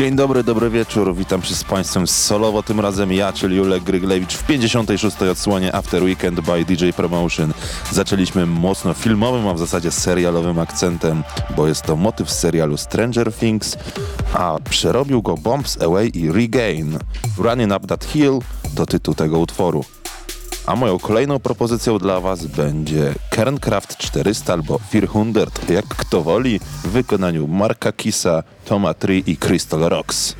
Dzień dobry, dobry wieczór. Witam się z Państwem solowo. Tym razem ja, czyli Julek Gryglewicz w 56. odsłonie After Weekend by DJ Promotion. Zaczęliśmy mocno filmowym, a w zasadzie serialowym akcentem, bo jest to motyw z serialu Stranger Things, a przerobił go Bombs Away i Regain. Running Up That Hill to tytuł tego utworu. A moją kolejną propozycją dla Was będzie Kerncraft 400 albo 400, jak kto woli, w wykonaniu Marka Kisa, Toma Tree i Crystal Rocks.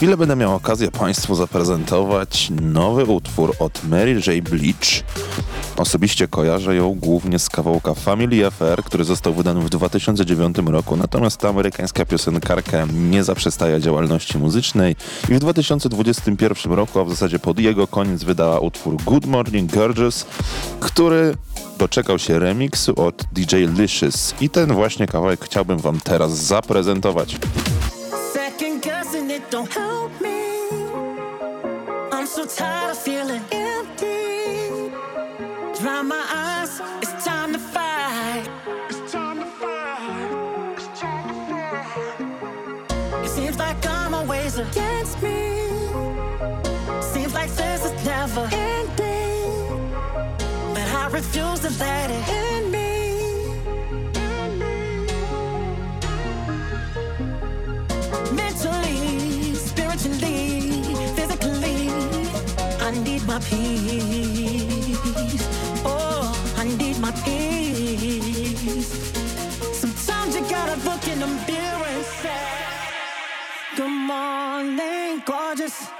Chwilę będę miał okazję Państwu zaprezentować nowy utwór od Mary J. Bleach. Osobiście kojarzę ją głównie z kawałka Family Affair, który został wydany w 2009 roku, natomiast ta amerykańska piosenkarka nie zaprzestaje działalności muzycznej i w 2021 roku, a w zasadzie pod jego koniec wydała utwór Good Morning Gorgeous, który doczekał się remiksu od DJ Licious i ten właśnie kawałek chciałbym Wam teraz zaprezentować. Tired of feeling empty. Dry my eyes, it's time to fight. It's time to fight. It's time to fight. It seems like I'm always against me. Seems like this is never ending. But I refuse to let it end my peace. Oh, I need my peace. Sometimes you gotta look in the mirror and say, Good morning, gorgeous.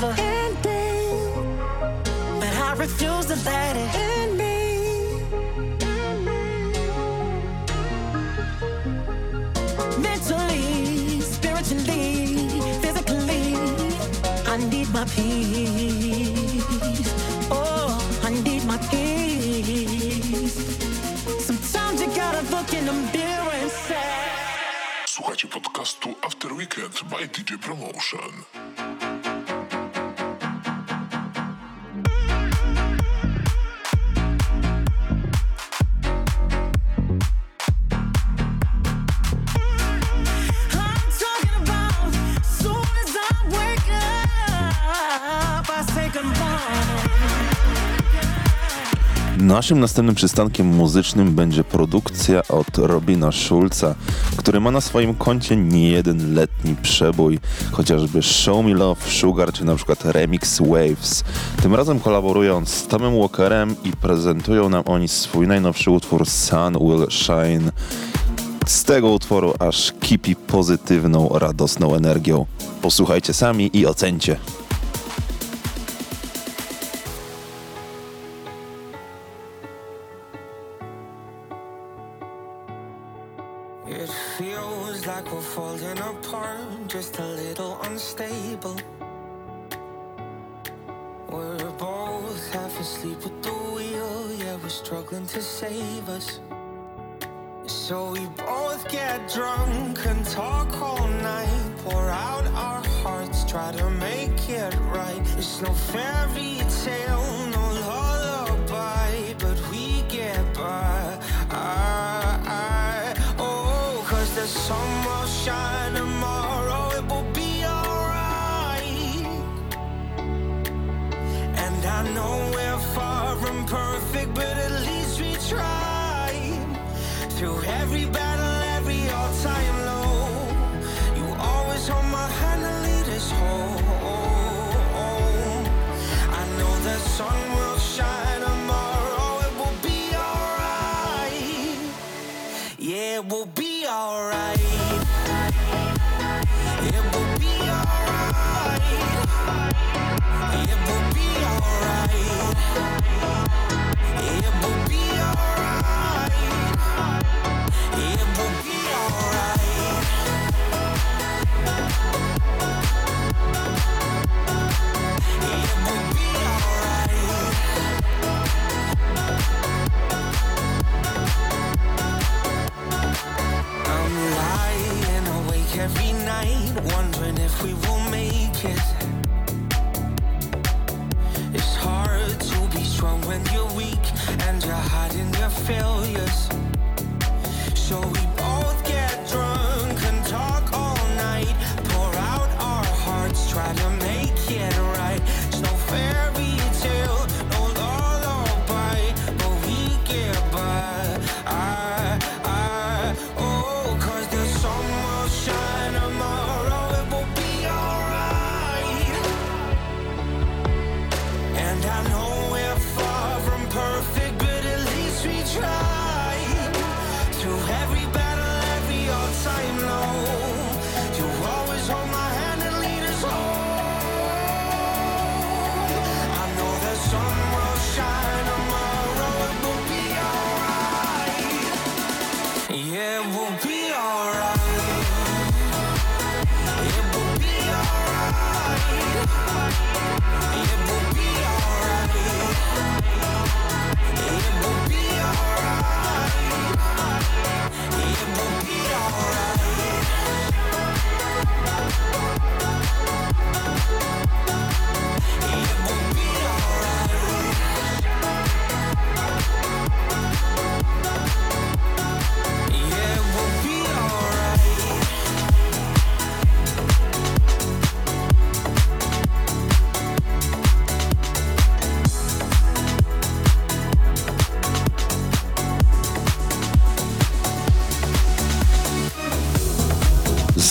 never ending. But I refuse to let it end me. Mentally, spiritually, physically, I need my peace. Oh, I need my peace. Sometimes you gotta look in the mirror and say. Słuchajcie podcastu After Weekend by DJ Promotion. Naszym następnym przystankiem muzycznym będzie produkcja od Robina Schulza, który ma na swoim koncie nie jeden letni przebój, chociażby Show Me Love, Sugar czy na przykład Remix Waves. Tym razem kolaborują z Tomem Walkerem i prezentują nam oni swój najnowszy utwór Sun Will Shine. Z tego utworu aż kipi pozytywną, radosną energią. Posłuchajcie sami i ocencie.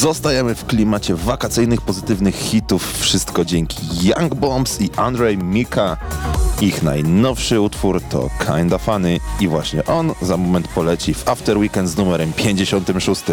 Zostajemy w klimacie wakacyjnych, pozytywnych hitów. Wszystko dzięki Young Bombs i Andrej Mika. Ich najnowszy utwór to Kinda Funny i właśnie on za moment poleci w After Weekend z numerem 56.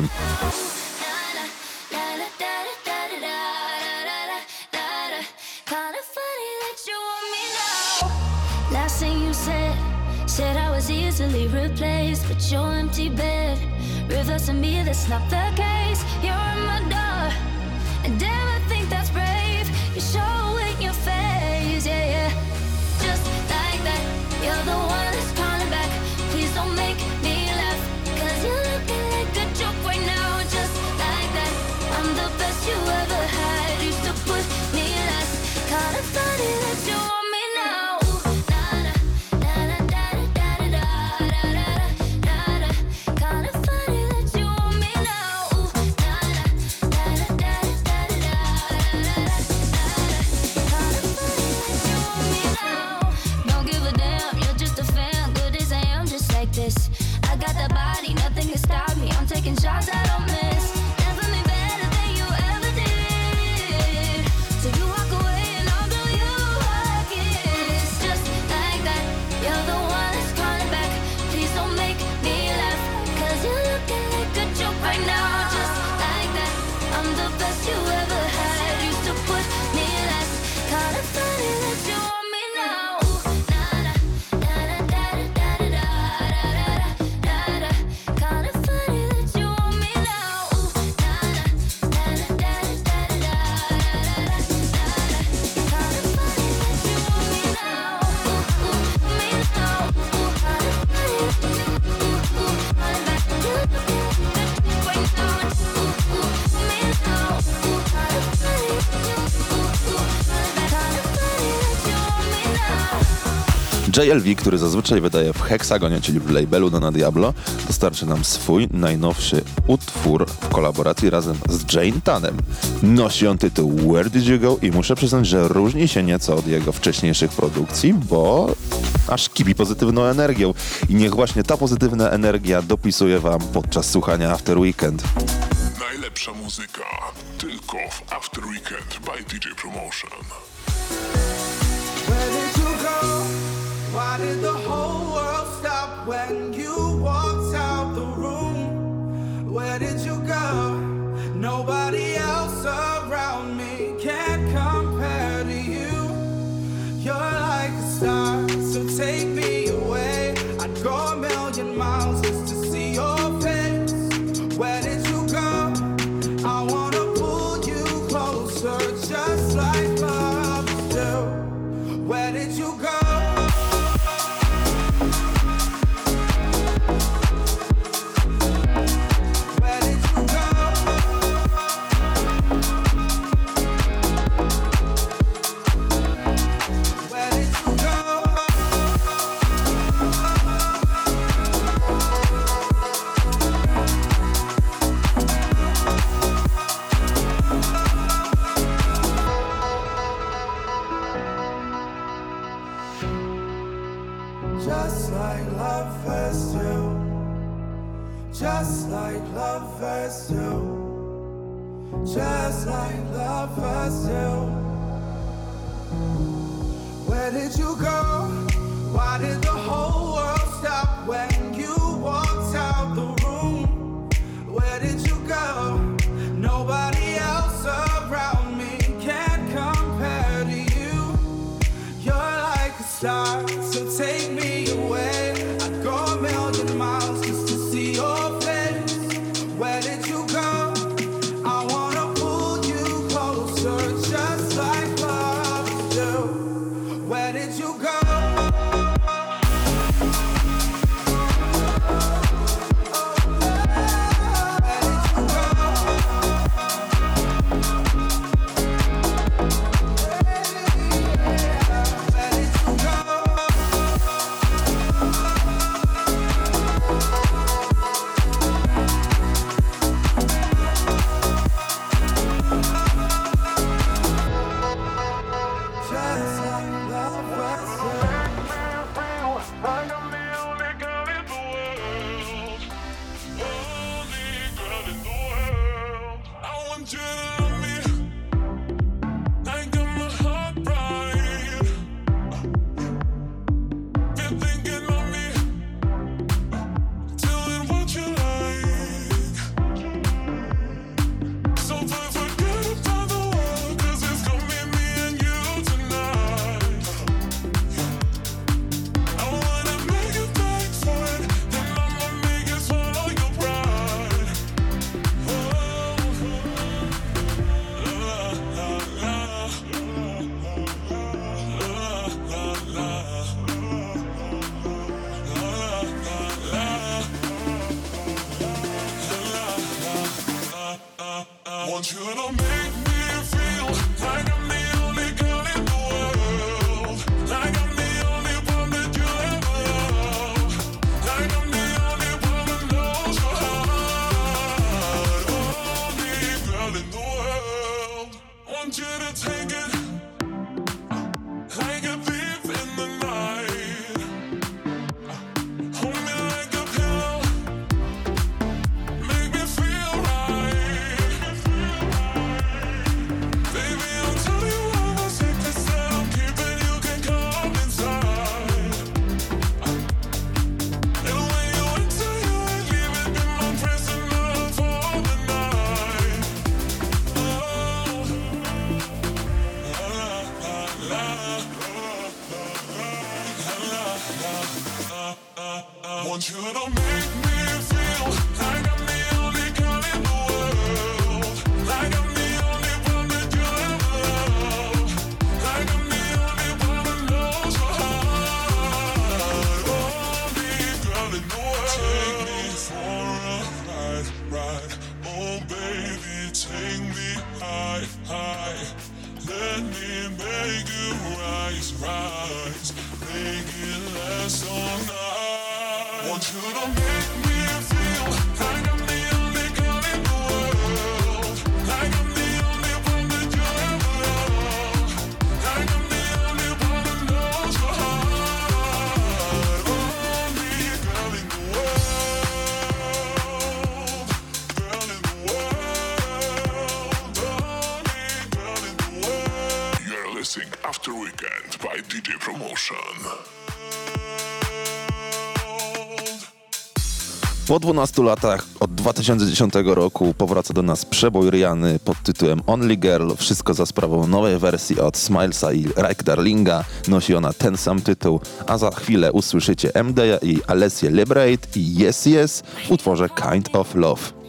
JLV, który zazwyczaj wydaje w heksagonie, czyli w labelu Dona Diablo, dostarczy nam swój najnowszy utwór w kolaboracji razem z Jane Tanem. Nosi on tytuł Where Did You Go i muszę przyznać, że różni się nieco od jego wcześniejszych produkcji, bo aż kibi pozytywną energią. I niech właśnie ta pozytywna energia dopisuje wam podczas słuchania After Weekend. Najlepsza muzyka tylko w After Weekend by DJ Promotion. Why did the whole world stop when you walked out the room? Where did you go? Nobody else around me. Just like lovers do. Just like lovers do. Where did you go? After Weekend by DJ Promotion. Po 12 latach od 2010 roku powraca do nas przebój Riany pod tytułem Only Girl. Wszystko za sprawą nowej wersji od Smilesa i Rike Darlinga. Nosi ona ten sam tytuł, a za chwilę usłyszycie MD i Alessia Liberate i Yes Yes w utworze Kind of Love.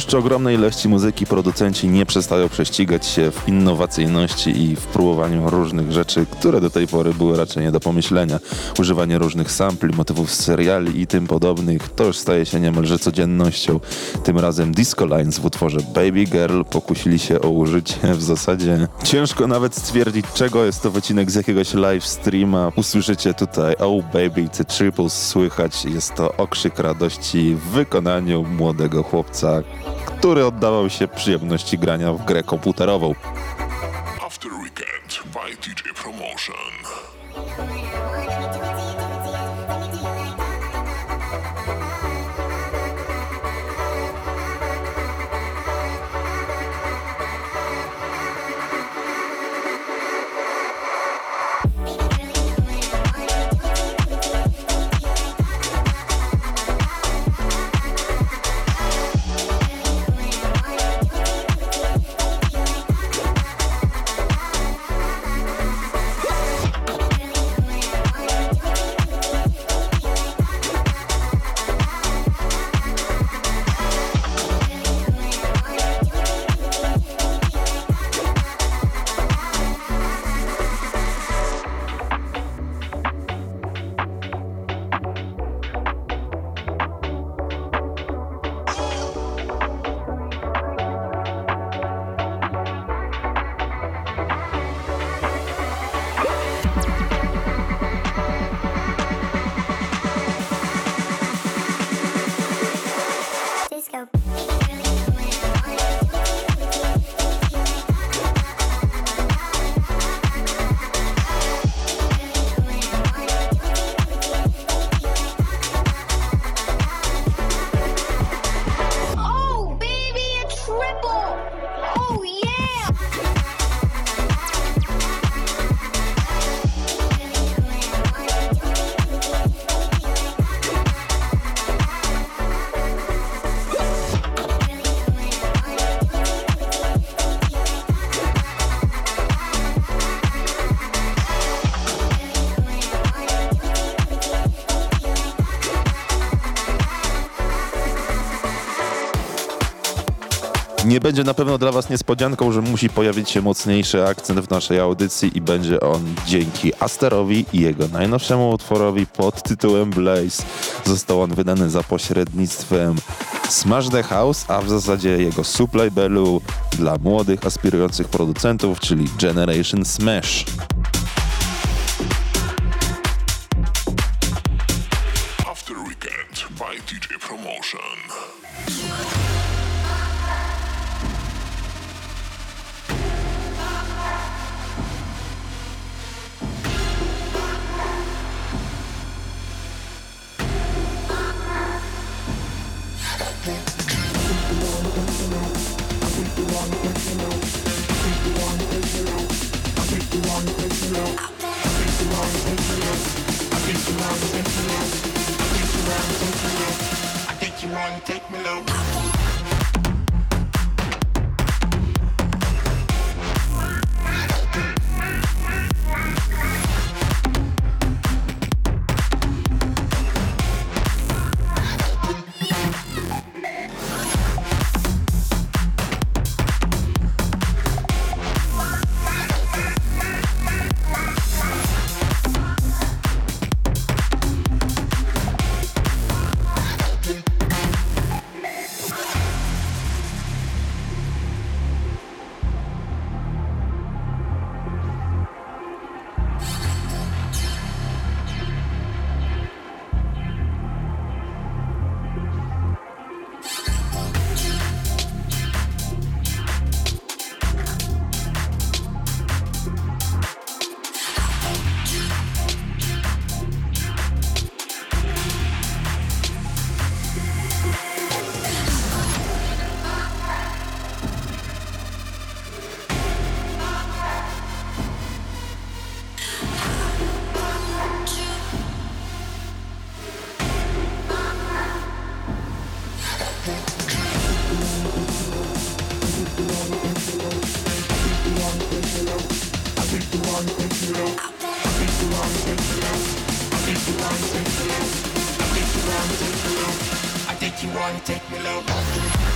Love, love. W gąszczu ogromnej ilości muzyki producenci nie przestają prześcigać się w innowacyjności i w próbowaniu różnych rzeczy, które do tej pory były raczej nie do pomyślenia. Używanie różnych sampli, motywów z seriali i tym podobnych to już staje się niemalże codziennością. Tym razem Disco Lines w utworze Baby Girl pokusili się o użycie w zasadzie ciężko nawet stwierdzić czego jest to wycinek z jakiegoś live streama. Usłyszycie tutaj Oh Baby The Triples słychać. Jest to okrzyk radości w wykonaniu młodego chłopca, który oddawał się przyjemności grania w grę komputerową. After Weekend by DJ Promotion. Nie będzie na pewno dla Was niespodzianką, że musi pojawić się mocniejszy akcent w naszej audycji i będzie on dzięki Asterowi i jego najnowszemu utworowi pod tytułem Blaze. Został on wydany za pośrednictwem Smash the House, a w zasadzie jego sublabelu dla młodych, aspirujących producentów, czyli Generation Smash. After Weekend by DJ Promotion. You wanna take me low.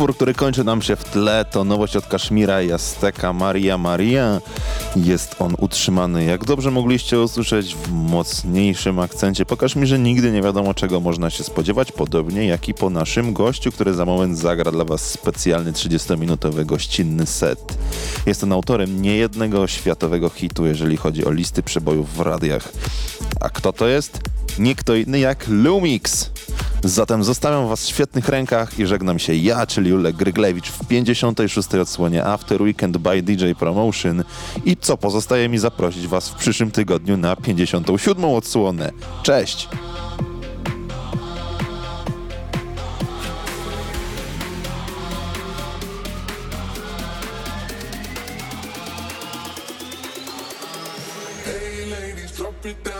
Utwór, który kończy nam się w tle, to nowość od Kaszmira i Azteka Maria Maria. Jest on utrzymany, jak dobrze mogliście usłyszeć, w mocniejszym akcencie. Po Kaszmirze nigdy nie wiadomo, czego można się spodziewać, podobnie jak i po naszym gościu, który za moment zagra dla Was specjalny 30-minutowy gościnny set. Jest on autorem niejednego światowego hitu, jeżeli chodzi o listy przebojów w radiach. A kto to jest? Nie kto inny jak Lumix. Zatem zostawiam was w świetnych rękach i żegnam się ja, czyli Julek Gryglewicz w 56. odsłonie After Weekend by DJ Promotion i co pozostaje mi zaprosić was w przyszłym tygodniu na 57. odsłonę. Cześć! Hey ladies.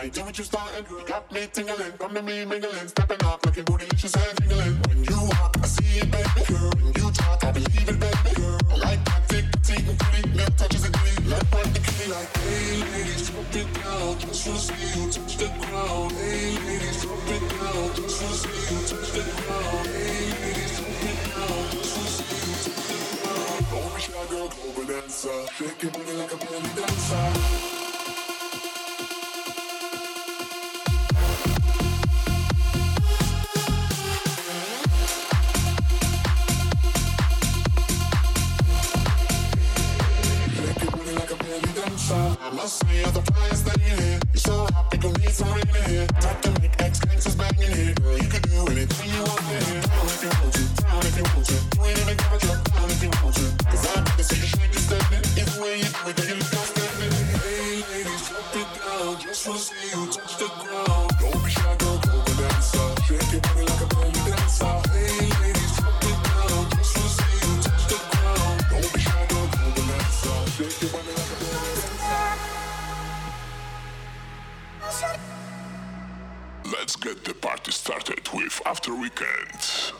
any idea what you started? You got me tingling, come to me mingling, stepping like a bootylicious and jingling. When you walk, I see it, baby girl. When you talk, I believe it, baby girl. I like that thick, petite, and pretty. Milk touches a ditty, let work the kitty like. Hey ladies, drop it down, just wanna see you touch the ground. Hey ladies, drop it down, just wanna see you touch the ground. Hey ladies, drop it down, just wanna see you touch the ground. Don't be shy, girl, go bonanza. Shake your booty like a belly dancer. Down if you want to, party started with After Weekend.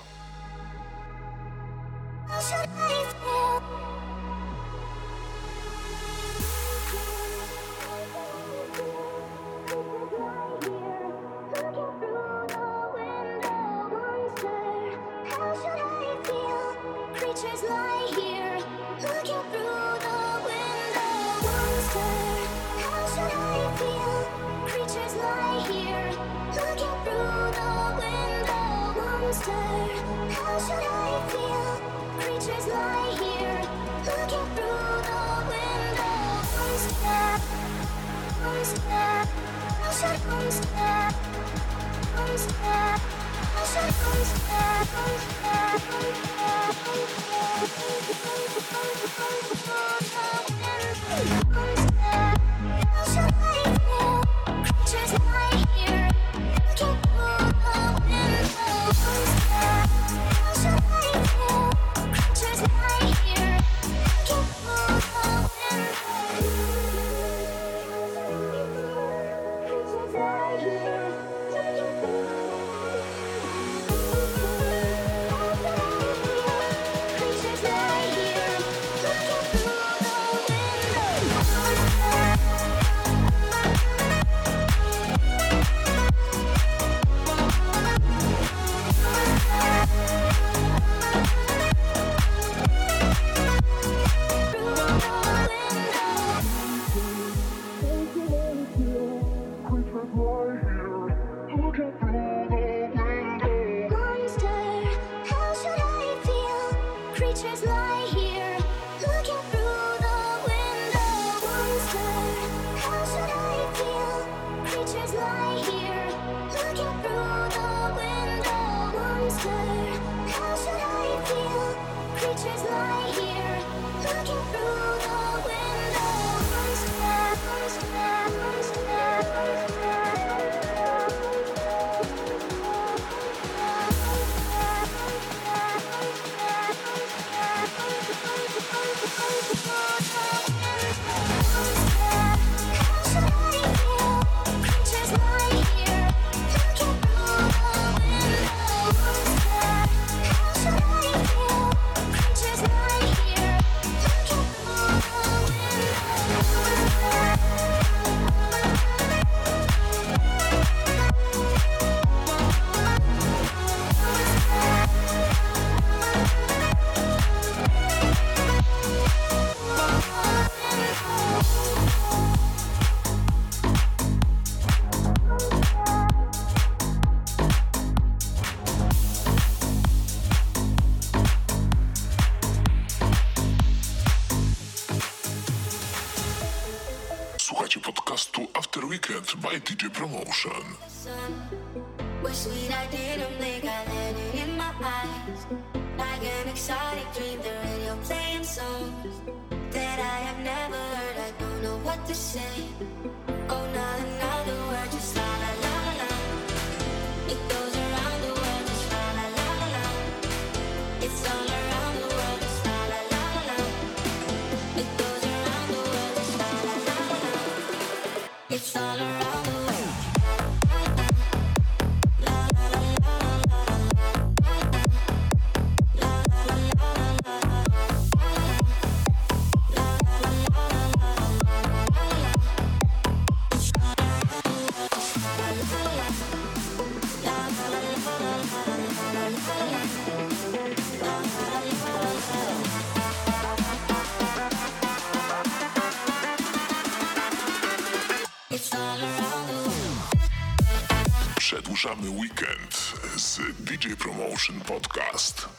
TJ Promotion. Wish we I didn't think I in my eyes. Like an exotic dream, the radio playing songs. That I have never heard, I don't know what to say. Motion Podcast.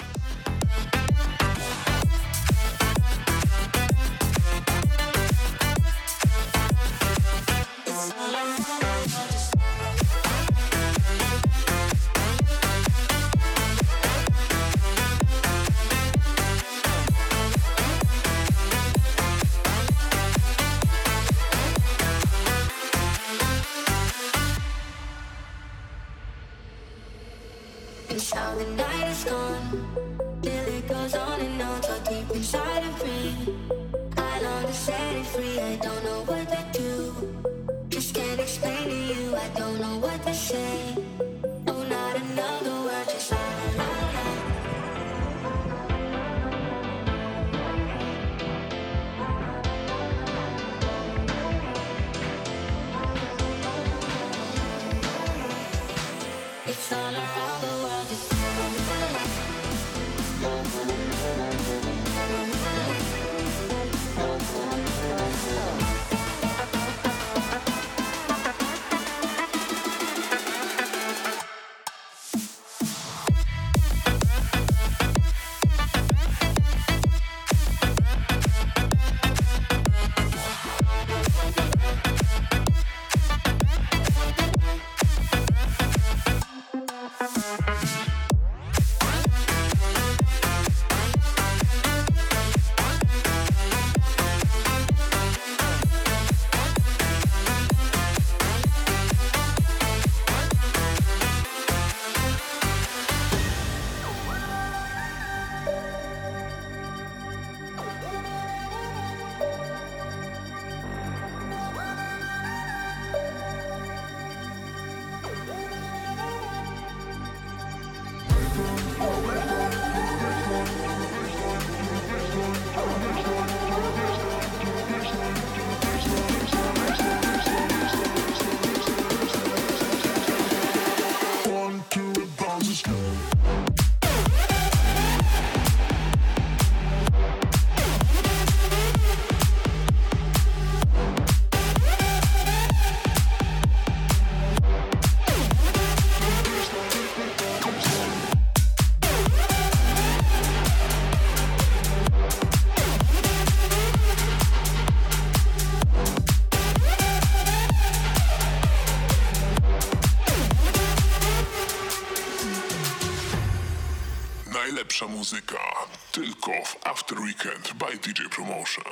DJ Promotion.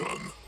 destruction.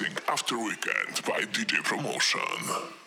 mixing After Weekend by DJ Promotion.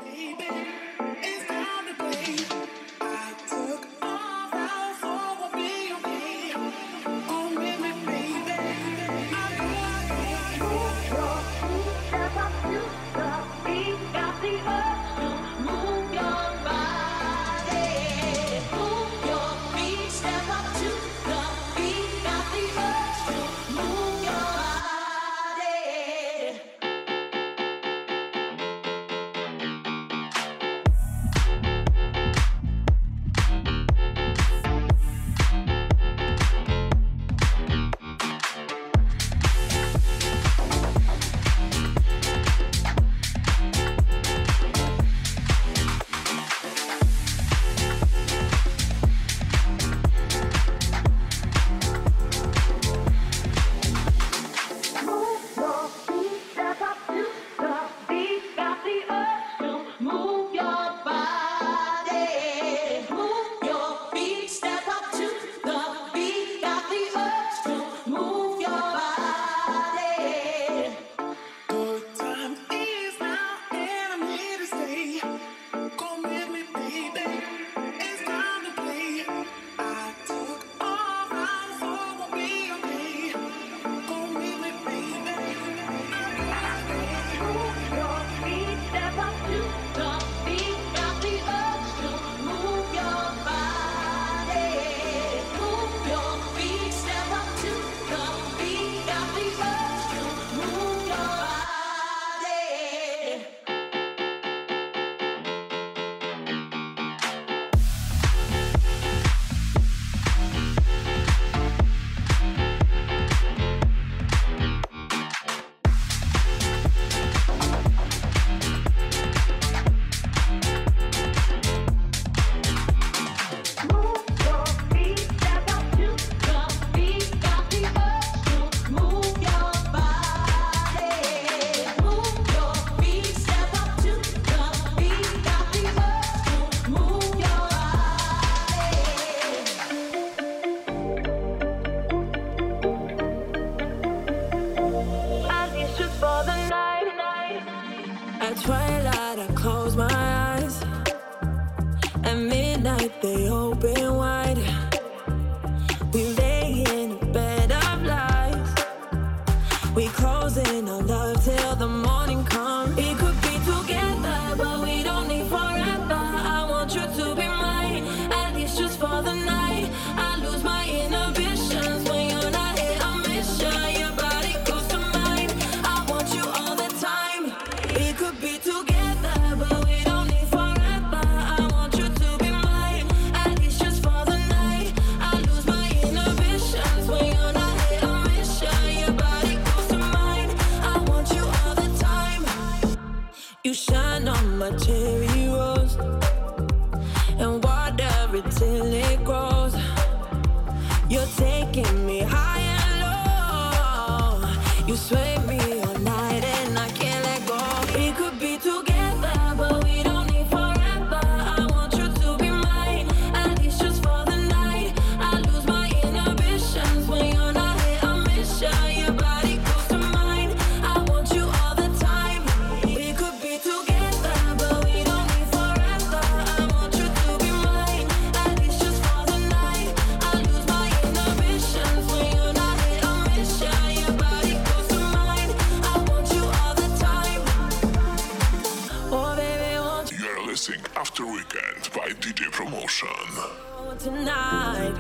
Oh, tonight,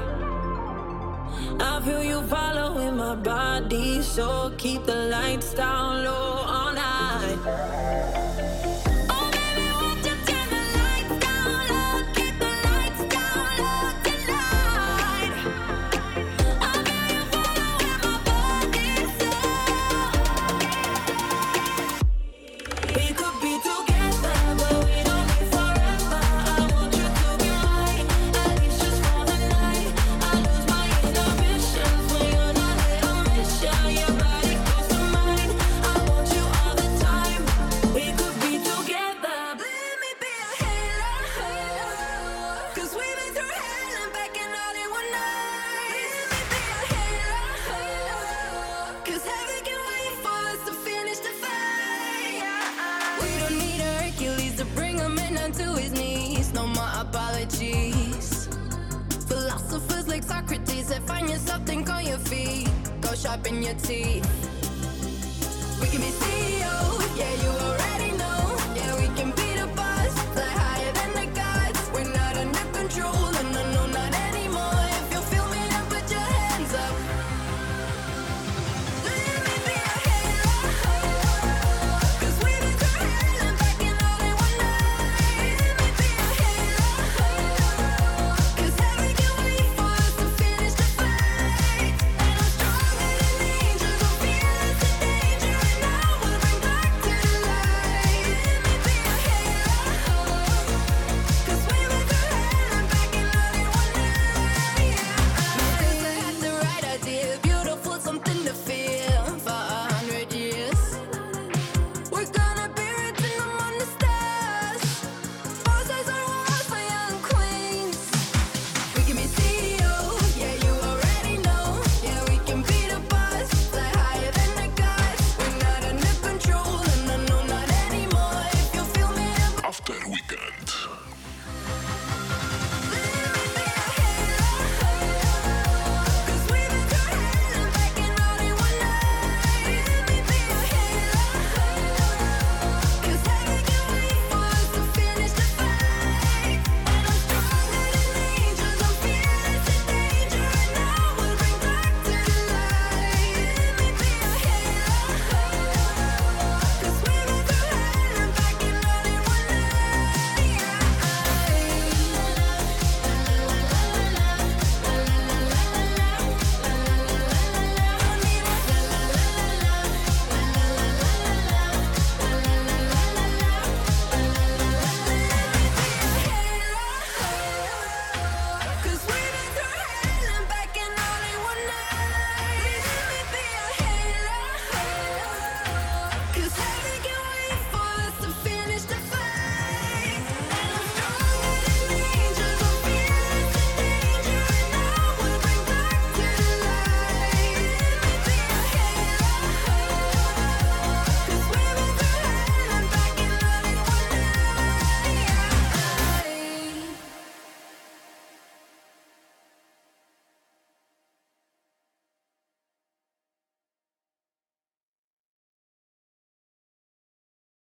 I feel you following my body, so keep the lights down low all night.